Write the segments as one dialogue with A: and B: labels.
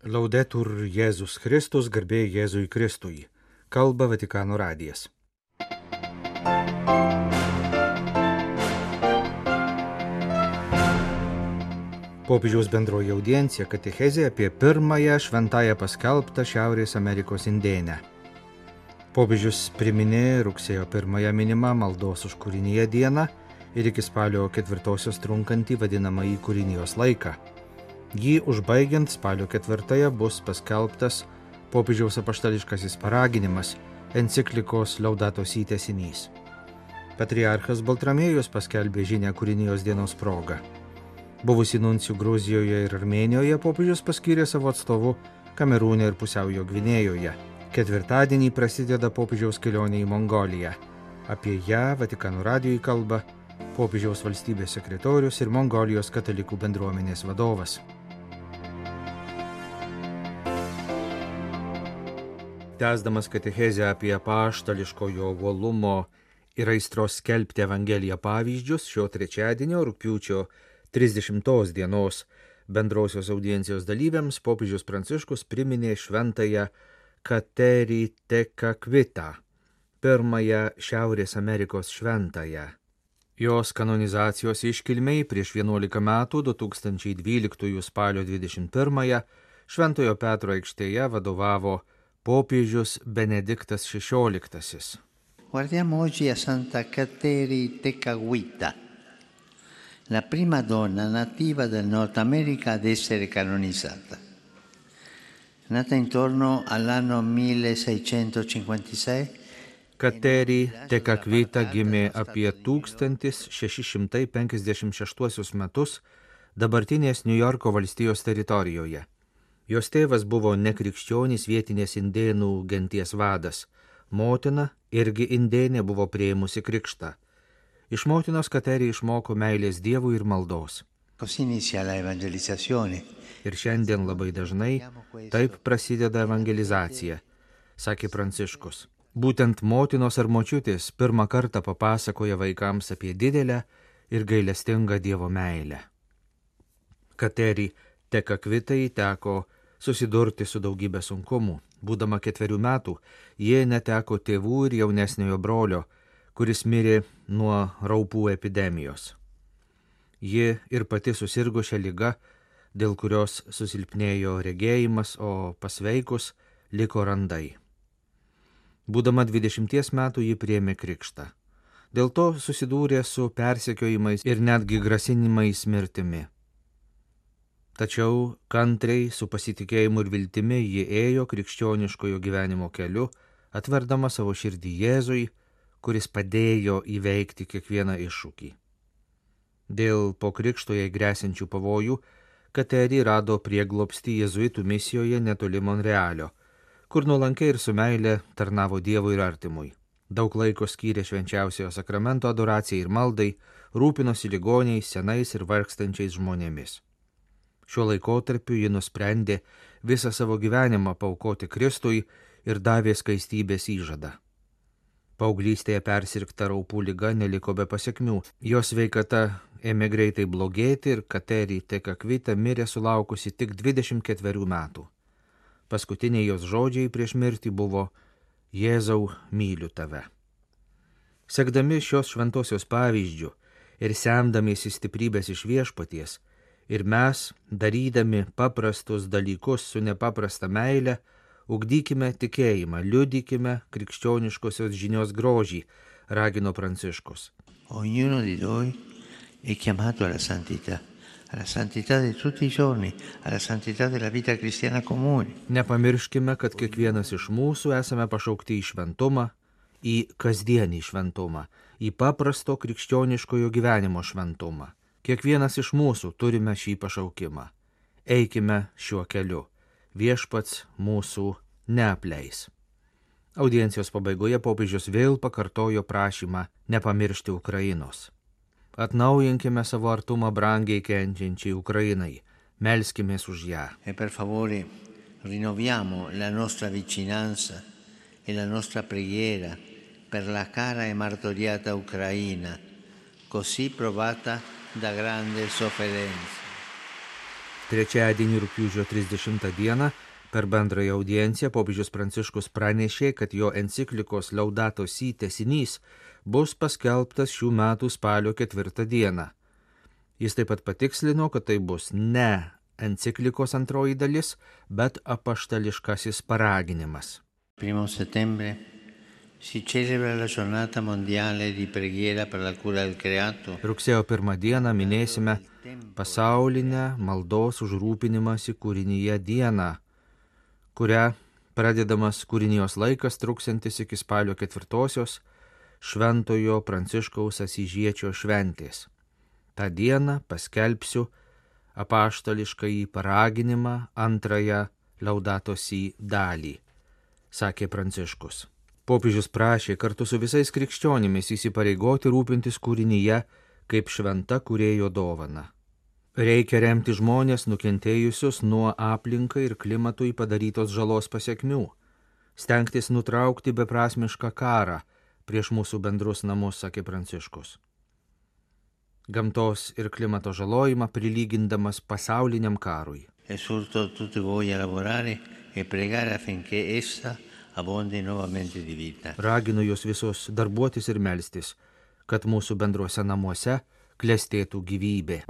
A: Laudetur Jėzus Kristus, garbė Jėzui Kristui. Kalba Vatikano radijas. Popiežiaus bendroji audiencija katechezė apie pirmąją šventąją paskelbtą Šiaurės Amerikos indėnę. Popiežius priminė rugsėjo pirmąją minimą maldos už kūrinyje dieną ir iki spalio ketvirtosios trunkantį vadinamąjį kūrinijos laiką. Jį užbaigiant spalio ketvirtąją bus paskelbtas popiežiaus apaštališkasis paraginimas enciklikos Laudatos įtesinys. Patriarchas Baltramėjus paskelbė žinę kūrinijos dienos progą. Buvusi nuncijų Gruzijoje ir Armenijoje popiežius paskyrė savo atstovu Kamerūne ir Pusiaujo Gvinėjoje. Ketvirtadienį prasideda popiežiaus kelionė į Mongoliją. Apie ją Vatikano radijui kalba popiežiaus valstybės sekretorius ir Mongolijos katalikų bendruomenės vadovas. Tęsdamas katechezę apie paštališkojo uolumo ir aistros skelbti Evangeliją pavyzdžius šio trečiadienio rūpiučio 30 dienos bendrosios audiencijos dalyviams popiežius Pranciškus priminė šventąją Katerį Tekakvitą, pirmąją Šiaurės Amerikos šventąją. Jos kanonizacijos iškilmiai prieš 11 metų 2012 spalio 21 Šventojo Petro aikštėje vadovavo popiežius Benediktas XVI.
B: Guardiamo oggi a Santa Kateri Tekaguita, la prima donna nativa del Nord America ad essere canonizzata. Nata intorno all'anno 1656,
A: Kateri Tekakvita gimė apie 1656 metus dabartinės New Yorko valstijos teritorijoje. Jos tėvas buvo nekrikščionis vietinės indėnų genties vadas, motina irgi indėnė buvo prieimusi krikštą. Iš motinos Katerį išmoko meilės Dievui ir maldos. Ir šiandien labai dažnai taip prasideda evangelizacija, sakė Pranciškus. Būtent motinos ar močiutės pirmą kartą papasakoja vaikams apie didelę ir gailestingą Dievo meilę. Katerį tekakvitai teko susidurti su daugybė sunkumų. Būdama ketverių metų, jie neteko tėvų ir jaunesniojo brolio, kuris mirė nuo raupų epidemijos. Ji ir pati susirgo šią lygą, dėl kurios susilpnėjo regėjimas, o pasveikus liko randai. Būdama 20 metų ji priemė krikštą. Dėl to susidūrė su persekiojimais ir netgi grasinimais mirtimi. Tačiau kantriai, su pasitikėjimu ir viltimi ji ėjo krikščioniškojo gyvenimo keliu, atverdama savo širdį Jėzui, kuris padėjo įveikti kiekvieną iššūkį. Dėl po krikšto jai grėsinčių pavojų, Kateri rado prieglopstį jėzuitų misijoje netoli Monrealio, kur nuolankiai ir su meilė tarnavo Dievui ir artimui. Daug laiko skyrė švenčiausiojo sakramento adoracijai ir maldai, rūpinosi ligoniais, senais ir vargstančiais žmonėmis. Šiuo laikotarpiu ji nusprendė visą savo gyvenimą paukoti Kristui ir davė skaistybės įžadą. Paauglystėje persirgta raupų lyga neliko be pasiekmių, jos veikata ėmė greitai blogėti ir Katerį Tekakvita mirė sulaukusi tik 24 metų. Paskutiniai jos žodžiai prieš mirtį buvo Jėzau myliu tave. Sekdami šios šventosios pavyzdžių ir semdamiesi stiprybės iš viešpaties, ir mes, darydami paprastus dalykus su nepaprasta meile, ugdykime tikėjimą, liudykime krikščioniškosios žinios grožį, ragino Pranciškus.
B: Ognuno di noi è chiamato alla santità, alla santità di tutti i giorni, alla santità della vita cristiana comune.
A: Nepamirškime, kad kiekvienas iš mūsų esame pašaukti į šventumą, į kasdienį šventumą, į paprasto krikščioniškojo gyvenimo šventumą. Kiekvienas iš mūsų turime šį pašaukimą. Eikime šiuo keliu. Viešpats mūsų neapleis. Audiencijos pabaigoje popiežius vėl pakartojo prašymą nepamiršti Ukrainos. Atnaujinkime savo artumą brangiai kenčiančiai Ukrainai, melskimės už ją.
B: E per favore rinnoviamo la nostra vicinanza e la nostra preghiera per la cara e martoriata Ucraina, così provata da grande sofferenza.
A: Trečiadienį rūpiučio 30 dieną per bendrąją audienciją popiežius Pranciškus pranešė, kad jo enciklikos Laudato Si tesinys bus paskelbtas šių metų spalio ketvirtą dieną. Jis taip pat patikslino, kad tai bus ne enciklikos antroji dalis, bet apaštališkasis paraginimas.
B: 1 settembre si celebra la giornata mondiale di preghiera per la cura del creato.
A: Rugsėjo pirmą dieną minėsime pasaulinę maldos užrūpinimąsi kūrinyje dieną, kurią pradedamas kūrinijos laikas truksantis iki spalio ketvirtosios šventojo Pranciškaus Asižiečio šventės. Ta diena paskelbsiu apaštališką į paraginimą antrąją laudatosi dalį, sakė Pranciškus. Popiežius prašė kartu su visais krikščionimis įsipareigoti rūpintis kūrinyje kaip šventa kurėjo dovana. Reikia remti žmonės nukentėjusius nuo aplinkai ir klimatui padarytos žalos pasiekmių, stengtis nutraukti beprasmišką karą prieš mūsų bendrus namus, sakė Pranciškus gamtos ir klimato žalojimą prilygindamas pasauliniam karui.
B: Esorto tutti voi lavorare e pregare affinché essa
A: Raginu jūs visus darbuotis ir melstis, kad mūsų bendruose namuose klestėtų gyvybė.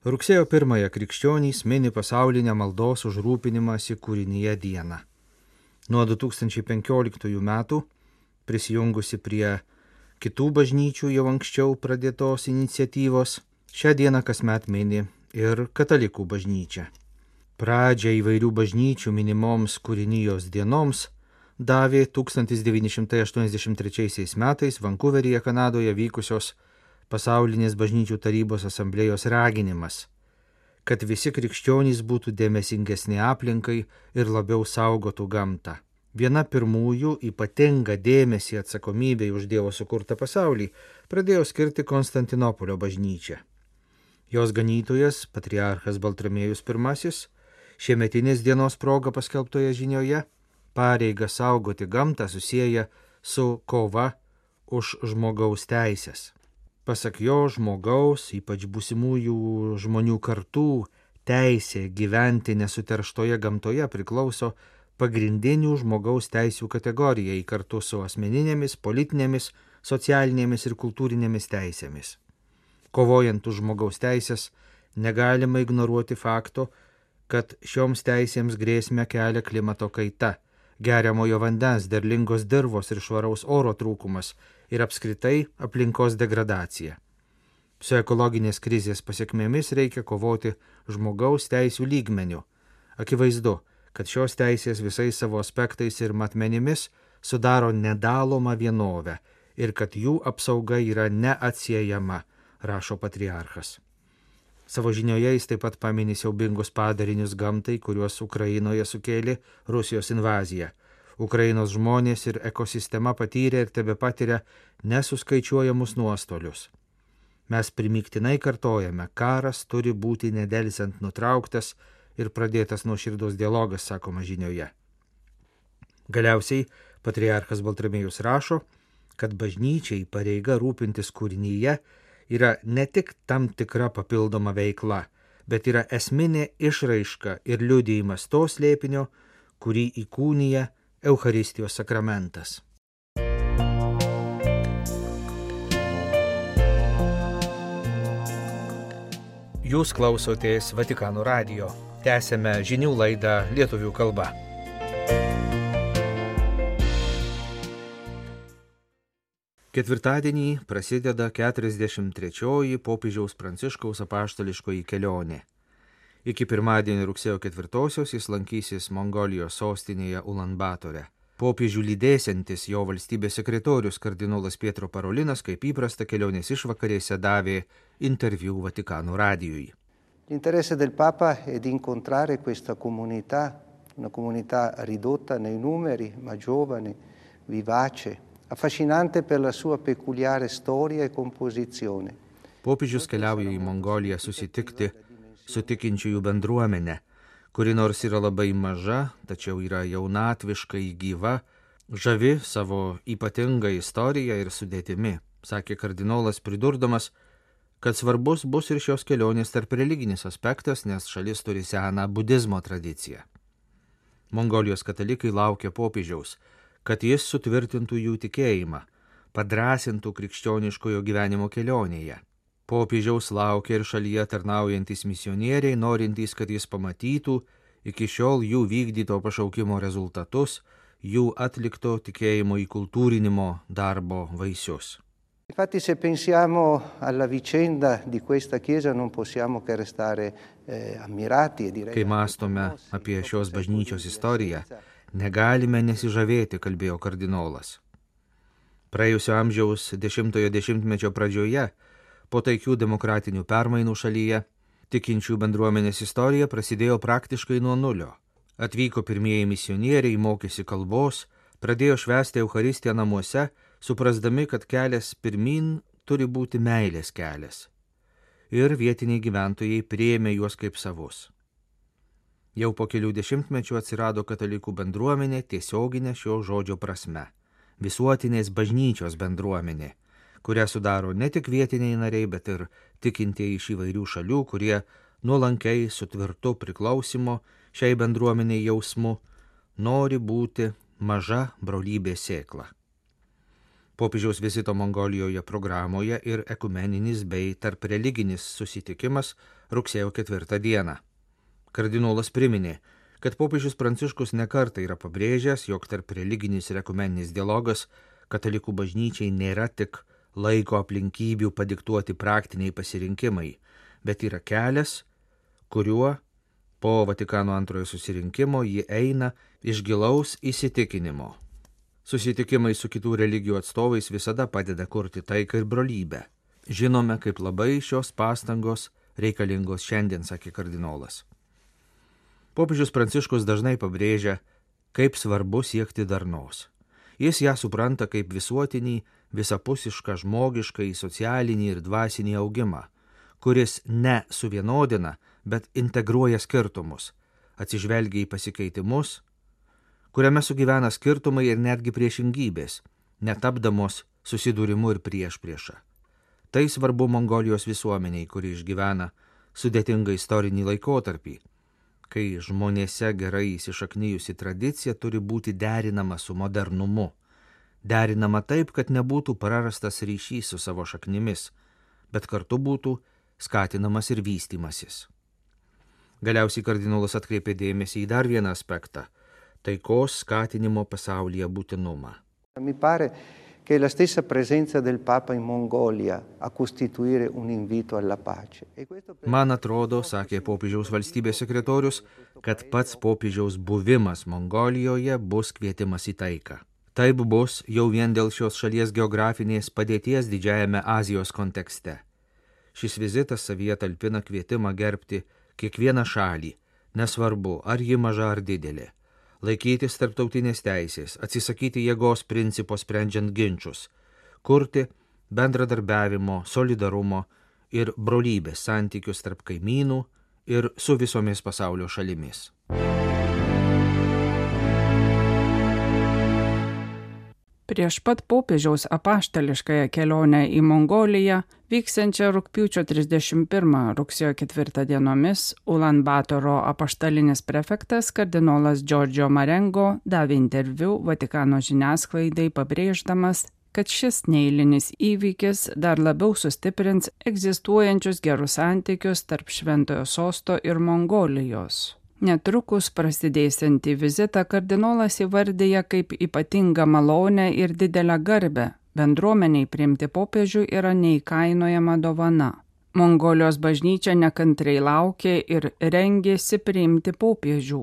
A: Rugsėjo pirmąją krikščionys mini pasaulinę maldos užrūpinimąsi kūrinyje dieną. Nuo 2015 metų prisijungusi prie kitų bažnyčių jau anksčiau pradėtos iniciatyvos, šią dieną kasmet mini ir katalikų bažnyčia. Pradžią įvairių bažnyčių minimoms kūrinijos dienoms davė 1983 metais Vankuveryje, Kanadoje vykusios pasaulinės bažnyčių tarybos asamblėjos raginimas, kad visi krikščionys būtų dėmesingesni aplinkai ir labiau saugotų gamtą. Viena pirmųjų ypatingą dėmesį atsakomybei už Dievo sukurtą pasaulį pradėjo skirti Konstantinopolio bažnyčia. Jos ganytojas, patriarchas Baltramėjus I, šiemetinės dienos proga paskelbtoje žinioje, pareiga saugoti gamtą susiję su kova už žmogaus teisės. Pasak jo žmogaus, ypač būsimųjų žmonių kartų, teisė gyventi nesuterštoje gamtoje priklauso pagrindinių žmogaus teisų kategorijai kartu su asmeninėmis, politinėmis, socialinėmis ir kultūrinėmis teisėmis. Kovojant už žmogaus teisės, negalima ignoruoti fakto, kad šioms teisėms grėsmę kelia klimato kaita, geriamojo vandens, derlingos dirvos ir švaraus oro trūkumas ir apskritai aplinkos degradacija. Su ekologinės krizės pasiekmėmis reikia kovoti žmogaus teisų lygmeniu. Akivaizdu, kad šios teisės visais savo aspektais ir matmenimis sudaro nedalomą vienovę ir kad jų apsauga yra neatsiejama, rašo patriarchas. Savo žinioje jis taip pat paminė siaubingus padarinius gamtai, kuriuos Ukrainoje sukėlė Rusijos invazija. Ukrainos žmonės ir ekosistema patyrė ir tebe patiria nesuskaičiuojamus nuostolius. Mes primiktinai kartojame, karas turi būti nedelsiant nutrauktas ir pradėtas nuoširdus dialogas, sakoma žinioje. Galiausiai patriarchas Baltramėjus rašo, kad bažnyčiai pareiga rūpintis kūrinyje yra ne tik tam tikra papildoma veikla, bet yra esminė išraiška ir liudijimas to slėpinio, kurį įkūnyja Eucharistijos sakramentas. Jūs klausotės Vatikano radio. Tęsėme žinių laidą lietuvių kalba. Ketvirtadienį prasideda 43-oji popiežiaus pranciškaus apaštališkoji kelionė. Iki pirmadienio rugsėjo 4-osios jis lankysis Mongolijos sostinėje Ulanbatore. Popiežių lydėsiantis jo valstybės sekretorius kardinolas Pietro Parolinas, kaip įprasta kelionės išvakarėse, davė interviu Vatikano radijui.
C: L'interesse del Papa è di incontrare questa comunità, una comunità ridotta nei numeri, ma giovane, vivace, affascinante per la sua peculiare storia e composizione.
A: Popiežius keliauja į Mongoliją susitikti su tikinčiųjų bendruomenė, kuri nors yra labai maža, tačiau yra jaunatviškai gyva, žavi savo ypatingą istoriją ir sudėtimi, sakė kardinolas pridurdamas, kad svarbus bus ir šios kelionės tarp religinis aspektas, nes šalis turi seną budizmo tradiciją. Mongolijos katalikai laukia popiežiaus, kad jis sutvirtintų jų tikėjimą, padrasintų krikščioniškojo gyvenimo kelionėje. Popiežiaus laukia ir šalyje tarnaujantis misionieriai, norintys, kad jis pamatytų iki šiol jų vykdyto pašaukimo rezultatus, jų atlikto tikėjimo įkultūrinimo darbo vaisius.
C: Infatti se pensiamo alla vicenda di questa Chiesa non possiamo che restare eh, ammirati e direi...
A: Kai mastome apie šios bažnyčios istoriją, negalime nesižavėti, kalbėjo kardinolas. Praėjusio amžiaus dešimtojo dešimtmečio pradžioje, po taikių demokratinių permainų šalyje, tikinčių bendruomenės istorija prasidėjo praktiškai nuo nulio. Atvyko pirmieji misionieriai, mokėsi kalbos, pradėjo švęsti Euharistiją namuose, suprasdami, kad kelias pirmin turi būti meilės kelias. Ir vietiniai gyventojai prieėmė juos kaip savus. Jau po kelių dešimtmečių atsirado katalikų bendruomenė tiesioginė šio žodžio prasme - visuotinės bažnyčios bendruomenė, kurią sudaro ne tik vietiniai nariai, bet ir tikintieji iš įvairių šalių, kurie nuolankiai su tvirtu priklausimo šiai bendruomeniai jausmu nori būti maža brolybės sėkla popiežiaus vizito Mongolijoje programoje ir ekumeninis bei tarp religinis susitikimas rugsėjo ketvirtą dieną. Kardinolas priminė, kad popiežius Pranciškus nekarta yra pabrėžęs, jog tarp religinis ir ekumeninis dialogas katalikų bažnyčiai nėra tik laiko aplinkybių padiktuoti praktiniai pasirinkimai, bet yra kelias, kuriuo po Vatikano antrojo susirinkimo ji eina iš gilaus įsitikinimo Susitikimai su kitų religijų atstovais visada padeda kurti taiką ir brolybę. Žinome, kaip labai šios pastangos reikalingos šiandien, sakė kardinolas. Popiežius Pranciškus dažnai pabrėžia, kaip svarbu siekti darnos. Jis ją supranta kaip visuotinį, visapusišką žmogišką, socialinį ir dvasinį augimą, kuris ne suvienodina, bet integruoja skirtumus, atsižvelgia į pasikeitimus, kuriame sugyvena skirtumai ir netgi priešingybės, netapdamos susidūrimu ir prieš priešą. Tai svarbu Mongolijos visuomeniai, kuri išgyvena sudėtingą istorinį laikotarpį, kai žmonėse gerai įsišaknyjusi tradicija turi būti derinama su modernumu, derinama taip, kad nebūtų prarastas ryšys su savo šaknimis, bet kartu būtų skatinamas ir vystimasis. Galiausiai kardinolas atkreipė dėmesį į dar vieną aspektą taikos skatinimo pasaulyje būtinumą.
C: Mi pare che la stessa presenza del Papa in Mongolia a costituire un invito alla pace.
A: E Man atrodo, sakė popiežiaus valstybės sekretorius, kad pats popiežiaus buvimas Mongolijoje bus kvietimas į taiką. Taip bus jau vien dėl šios šalies geografinės padėties didžiajame Azijos kontekste. Šis vizitas savyje talpina kvietimą gerbti kiekvieną šalį, nesvarbu, ar ji maža ar didelė laikytis tarptautinės teisės, atsisakyti jėgos principo sprendžiant ginčius, kurti bendradarbiavimo, solidarumo ir brolybės santykius tarp kaimynų ir su visomis pasaulio šalimis.
D: Prieš pat popiežiaus apaštališkąją kelionę į Mongoliją, vyksiančią rūpiučio 31 rugsėjo 4 dienomis, Ulan Batoro apaštalinis prefektas kardinolas Giorgio Marengo davė interviu Vatikano žiniasklaidai pabrėždamas, kad šis neįlinis įvykis dar labiau sustiprins egzistuojančius gerus santykius tarp Šventojo sosto ir Mongolijos. Netrukus prasidėsiantį vizitą kardinolas įvardyja kaip ypatingą malonę ir didelę garbę. Bendruomeniai priimti popiežių yra neįkainojama dovana. Mongolijos bažnyčia nekantrai laukė ir rengėsi priimti popiežių.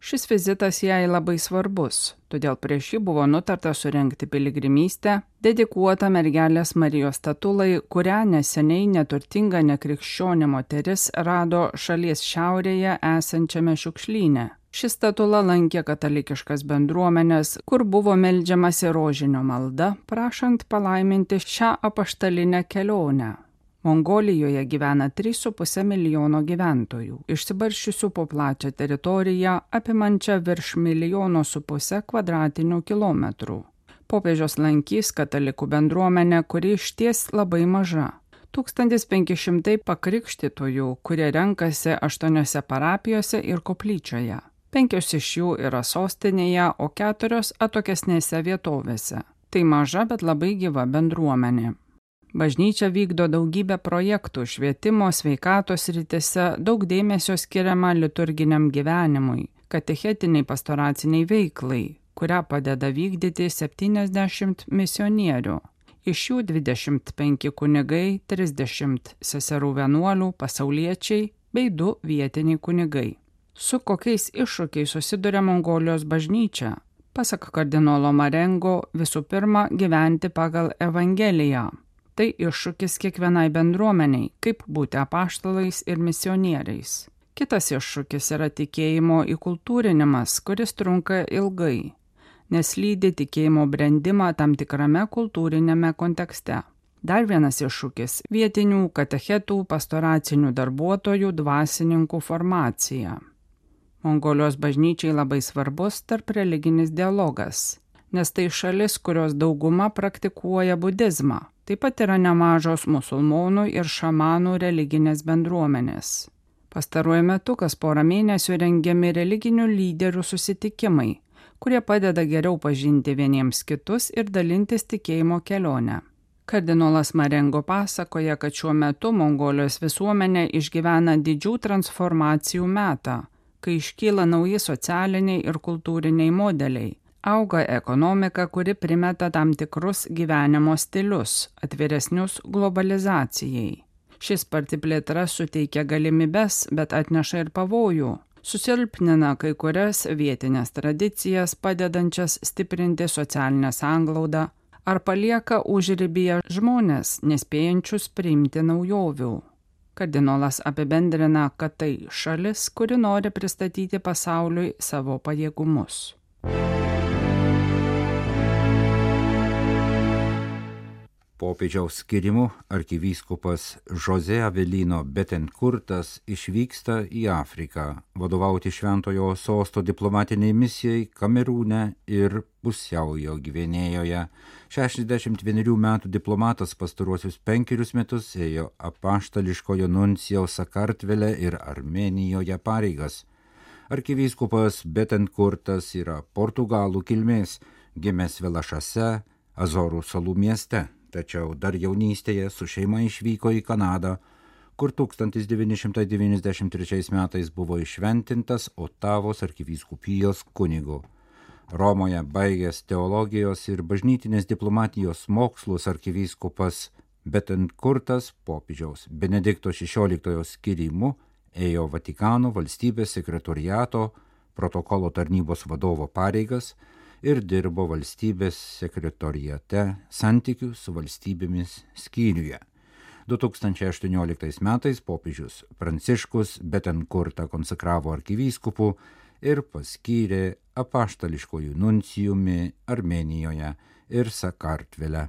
D: Šis vizitas jai labai svarbus, todėl prieš jį buvo nutarta surenkti piligrimystę, dedikuotą mergelės Marijos statulai, kurią neseniai neturtinga nekrikščionė moteris rado šalies šiaurėje esančiame šiukšlyne. Ši statula lankė katalikiškas bendruomenės, kur buvo meldžiamasi rožinio malda, prašant palaiminti šią apaštalinę kelionę. Mongolijoje gyvena 3,5 milijono gyventojų, išsibarščiusių po plačią teritoriją apimančią virš milijono su pusę kvadratinių kilometrų. Popiežios lankys katalikų bendruomenę, kuri išties labai maža. 1500 pakrikštytojų, kurie renkasi aštuoniose parapijose ir koplyčioje. Penkios iš jų yra sostinėje, o keturios atokesnėse vietovėse. Tai maža, bet labai gyva bendruomenė. Bažnyčia vykdo daugybę projektų švietimo, sveikatos rytise, daug dėmesio skiriama liturginiam gyvenimui, katechetiniai pastoraciniai veiklai, kurią padeda vykdyti 70 misionierių. Iš jų 25 kunigai, 30 seserų vienuolių, pasauliečiai bei 2 vietiniai kunigai. Su kokiais iššūkiais susiduria Mongolijos bažnyčia? Pasak kardinolo Marengo, visų pirma gyventi pagal Evangeliją. Tai iššūkis kiekvienai bendruomeniai, kaip būti apaštalais ir misionieriais. Kitas iššūkis yra tikėjimo įkultūrinimas, kuris trunka ilgai nes lydi tikėjimo brendimą tam tikrame kultūrinėme kontekste. Dar vienas iššūkis - vietinių katechetų, pastoracinių darbuotojų, dvasininkų formacija. Mongolijos bažnyčiai labai svarbus tarp religinis dialogas, nes tai šalis, kurios dauguma praktikuoja budizmą. Taip pat yra nemažos musulmonų ir šamanų religinės bendruomenės. Pastaruoju metu kas porą mėnesių rengiami religinių lyderių susitikimai, kurie padeda geriau pažinti vieniems kitus ir dalintis tikėjimo kelionę. Kardinolas Marengo pasakoja, kad šiuo metu Mongolijos visuomenė išgyvena didžių transformacijų metą, kai iškyla nauji socialiniai ir kultūriniai modeliai. Auga ekonomika, kuri primeta tam tikrus gyvenimo stilius, atviresnius globalizacijai. Šis sparti plėtra suteikia galimybes, bet atneša ir pavojų susilpnina kai kurias vietinės tradicijas, padedančias stiprinti socialinę sanglaudą, ar palieka užribyje žmonės, nespėjančius priimti naujovių. Kardinolas apibendrina, kad tai šalis, kuri nori pristatyti pasauliui savo pajėgumus.
E: Popiežiaus skirimu arkivyskupas Jose Avelino Betenkurtas išvyksta į Afriką vadovauti šventojo sosto diplomatiniai misijai Kamerūne ir pusiaujo gyvenėjoje. 61 metų diplomatas pastaruosius penkerius metus ėjo apaštališkojo nuncijaus Sakartvelė ir Armenijoje pareigas. Arkivyskupas Betenkurtas yra portugalų kilmės, gimęs Velašase, Azorų salų mieste tačiau dar jaunystėje su šeima išvyko į Kanadą, kur 1993 metais buvo išventintas Otavos arkivyskupijos kunigu. Romoje baigęs teologijos ir bažnytinės diplomatijos mokslus arkivyskupas Betankurtas popiežiaus Benedikto XVI skirimu ėjo Vatikano valstybės sekretoriato protokolo tarnybos vadovo pareigas, ir dirbo valstybės sekretorijate santykių su valstybėmis skyriuje. 2018 metais popiežius Pranciškus Betankurtą konsekravo arkivyskupų ir paskyrė apaštališkojų nuncijumi Armenijoje ir Sakartvele.